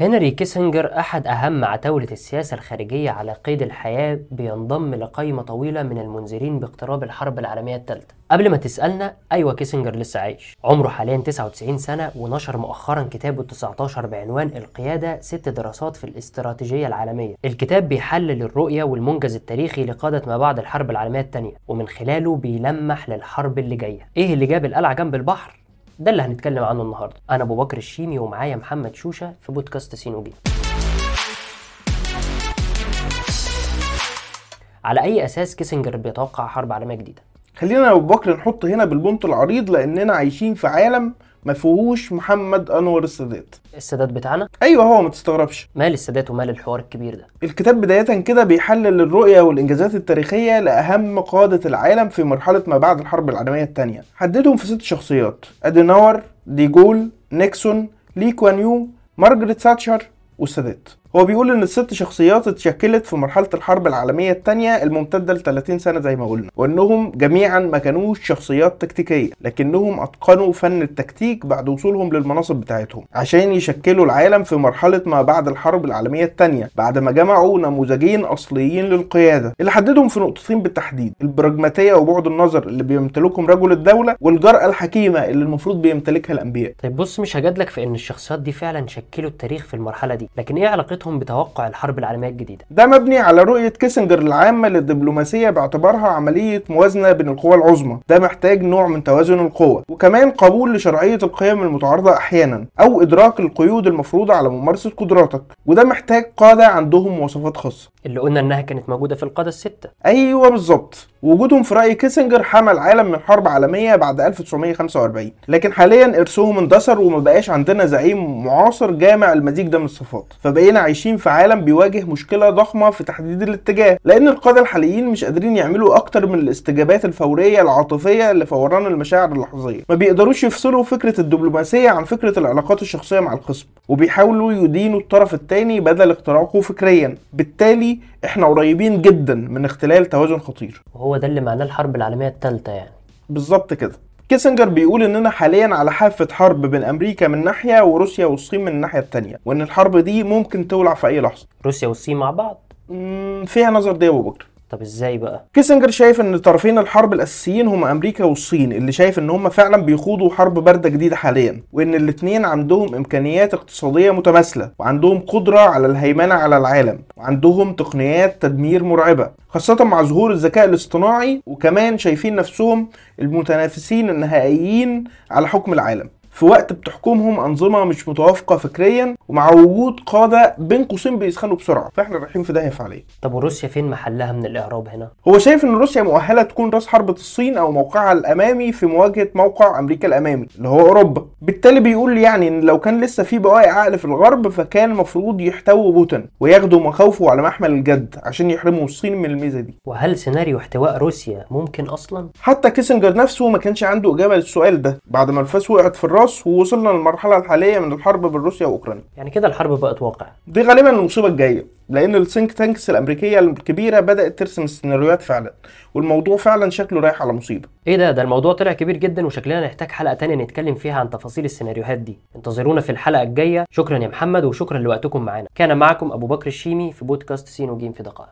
هنري كيسنجر أحد أهم عتاولة السياسة الخارجية على قيد الحياة بينضم لقائمة طويلة من المنذرين باقتراب الحرب العالمية الثالثة. قبل ما تسألنا أيوة كيسنجر لسه عايش. عمره حاليا 99 سنة ونشر مؤخرا كتابه 19 بعنوان القيادة ست دراسات في الاستراتيجية العالمية. الكتاب بيحلل الرؤية والمنجز التاريخي لقادة ما بعد الحرب العالمية الثانية ومن خلاله بيلمح للحرب اللي جاية. إيه اللي جاب القلعة جنب البحر؟ ده اللي هنتكلم عنه النهارده. أنا أبو بكر الشيمي ومعايا محمد شوشة في بودكاست س/ج على أي أساس كيسنجر بيتوقع حرب عالمية جديدة؟ خلينا يا أبو بكر نحط هنا بالبنط العريض لأننا عايشين في عالم ما فيهوش محمد أنور السادات. السادات بتاعنا؟ أيوه هو ما تستغربش. مال السادات ومال الحوار الكبير ده. الكتاب بداية كده بيحلل الرؤية والإنجازات التاريخية لأهم قادة العالم في مرحلة ما بعد الحرب العالمية الثانية. حددهم في ست شخصيات أديناور ديجول نيكسون لي كوان يو مارجريت تاتشر والسادات. هو بيقول إن الست شخصيات اتشكلت في مرحلة الحرب العالمية الثانية الممتدة ل 30 سنة زي ما قلنا وإنهم جميعا ما كانوش شخصيات تكتيكية لكنهم أتقنوا فن التكتيك بعد وصولهم للمناصب بتاعتهم عشان يشكلوا العالم في مرحلة ما بعد الحرب العالمية الثانية بعد ما جمعوا نموذجين أصليين للقيادة اللي حددهم في نقطتين بالتحديد البراجماتية وبعد النظر اللي بيمتلكهم رجل الدولة والجرأة الحكيمة اللي المفروض بيمتلكها الأنبياء. طيب بص مش هجادلك في إن الشخصيات دي فعلا شكلوا التاريخ في المرحلة دي لكن إيه علاقتهم بتوقع الحرب العالمية الجديدة. ده مبني على رؤية كيسنجر العامة للدبلوماسية باعتبارها عملية موازنة بين القوى العظمى. ده محتاج نوع من توازن القوى وكمان قبول لشرعية القيم المتعارضة أحيانا أو إدراك القيود المفروضة على ممارسة قدراتك. وده محتاج قادة عندهم مواصفات خاصة. اللي قلنا إنها كانت موجودة في القادة الستة. أيوه بالظبط. وجودهم في رأي كيسنجر حمى العالم من حرب عالمية بعد 1945 لكن حاليا إرثهم اندثر وما بقاش عندنا زعيم معاصر جامع المزيج ده من الصفات. فبقينا عايشين في عالم بيواجه مشكلة ضخمة في تحديد الاتجاه لأن القادة الحاليين مش قادرين يعملوا أكتر من الاستجابات الفورية العاطفية لفوران المشاعر اللحظية. ما بيقدروش يفصلوا فكرة الدبلوماسية عن فكرة العلاقات الشخصية مع الخصم وبيحاولوا يدينوا الطرف الثاني بدل اختراقه فكريا. بالتالي إحنا قريبين جدا من اختلال توازن خطير. وهو ده اللي معناه الحرب العالمية الثالثه يعني. بالظبط كده. كيسنجر بيقول إننا حاليا على حافة حرب بين أمريكا من ناحية وروسيا والصين من الناحيه الثانية وإن الحرب دي ممكن تولع في أي لحظة. روسيا والصين مع بعض؟ فيها نظر ابو بكر طب إزاي بقى؟ كيسنجر شايف إن طرفين الحرب الأساسيين هما أمريكا والصين اللي شايف إن هما فعلا بيخوضوا حرب باردة جديدة حاليا وإن الاتنين عندهم إمكانيات اقتصادية متماثلة وعندهم قدرة على الهيمنة على العالم وعندهم تقنيات تدمير مرعبة خاصة مع ظهور الذكاء الاصطناعي وكمان شايفين نفسهم المتنافسين النهائيين على حكم العالم. في وقت بتحكمهم أنظمة مش متوافقة فكريا ومع وجود قادة بين قوسين بيسخنوا بسرعة. فإحنا رايحين في داهية فعليا. طب وروسيا فين محلها من الإعراب هنا؟ هو شايف إن روسيا مؤهلة تكون راس حربة الصين أو موقعها الأمامي في مواجهة موقع أمريكا الأمامي اللي هو أوروبا. بالتالي بيقول يعني إن لو كان لسه في بواقي عقل في الغرب فكان المفروض يحتووا بوتين وياخدوا مخاوفه على محمل الجد عشان يحرموا الصين من الميزة دي. وهل سيناريو احتواء روسيا ممكن أصلا؟ حتى كيسنجر نفسه ما كانش عنده إجابة للسؤال ده. بعد ما الفاس وقعت في الراس ووصلنا للمرحلة الحالية من الحرب بين روسيا وأوكرانيا. يعني كده الحرب بقت واقع. دي غالبا المصيبة الجاية لأن ال think tanks الأمريكية الكبيرة بدأت ترسم السيناريوهات فعلا والموضوع فعلا شكله رايح على مصيبة. إيه ده؟ ده الموضوع طلع كبير جدا وشكلنا نحتاج حلقة تانية نتكلم فيها عن تفاصيل السيناريوهات دي. انتظرونا في الحلقة الجاية. شكرا يا محمد وشكرا لوقتكم معانا. كان معكم أبو بكر الشيمي في بودكاست سين وجيم في دقائق.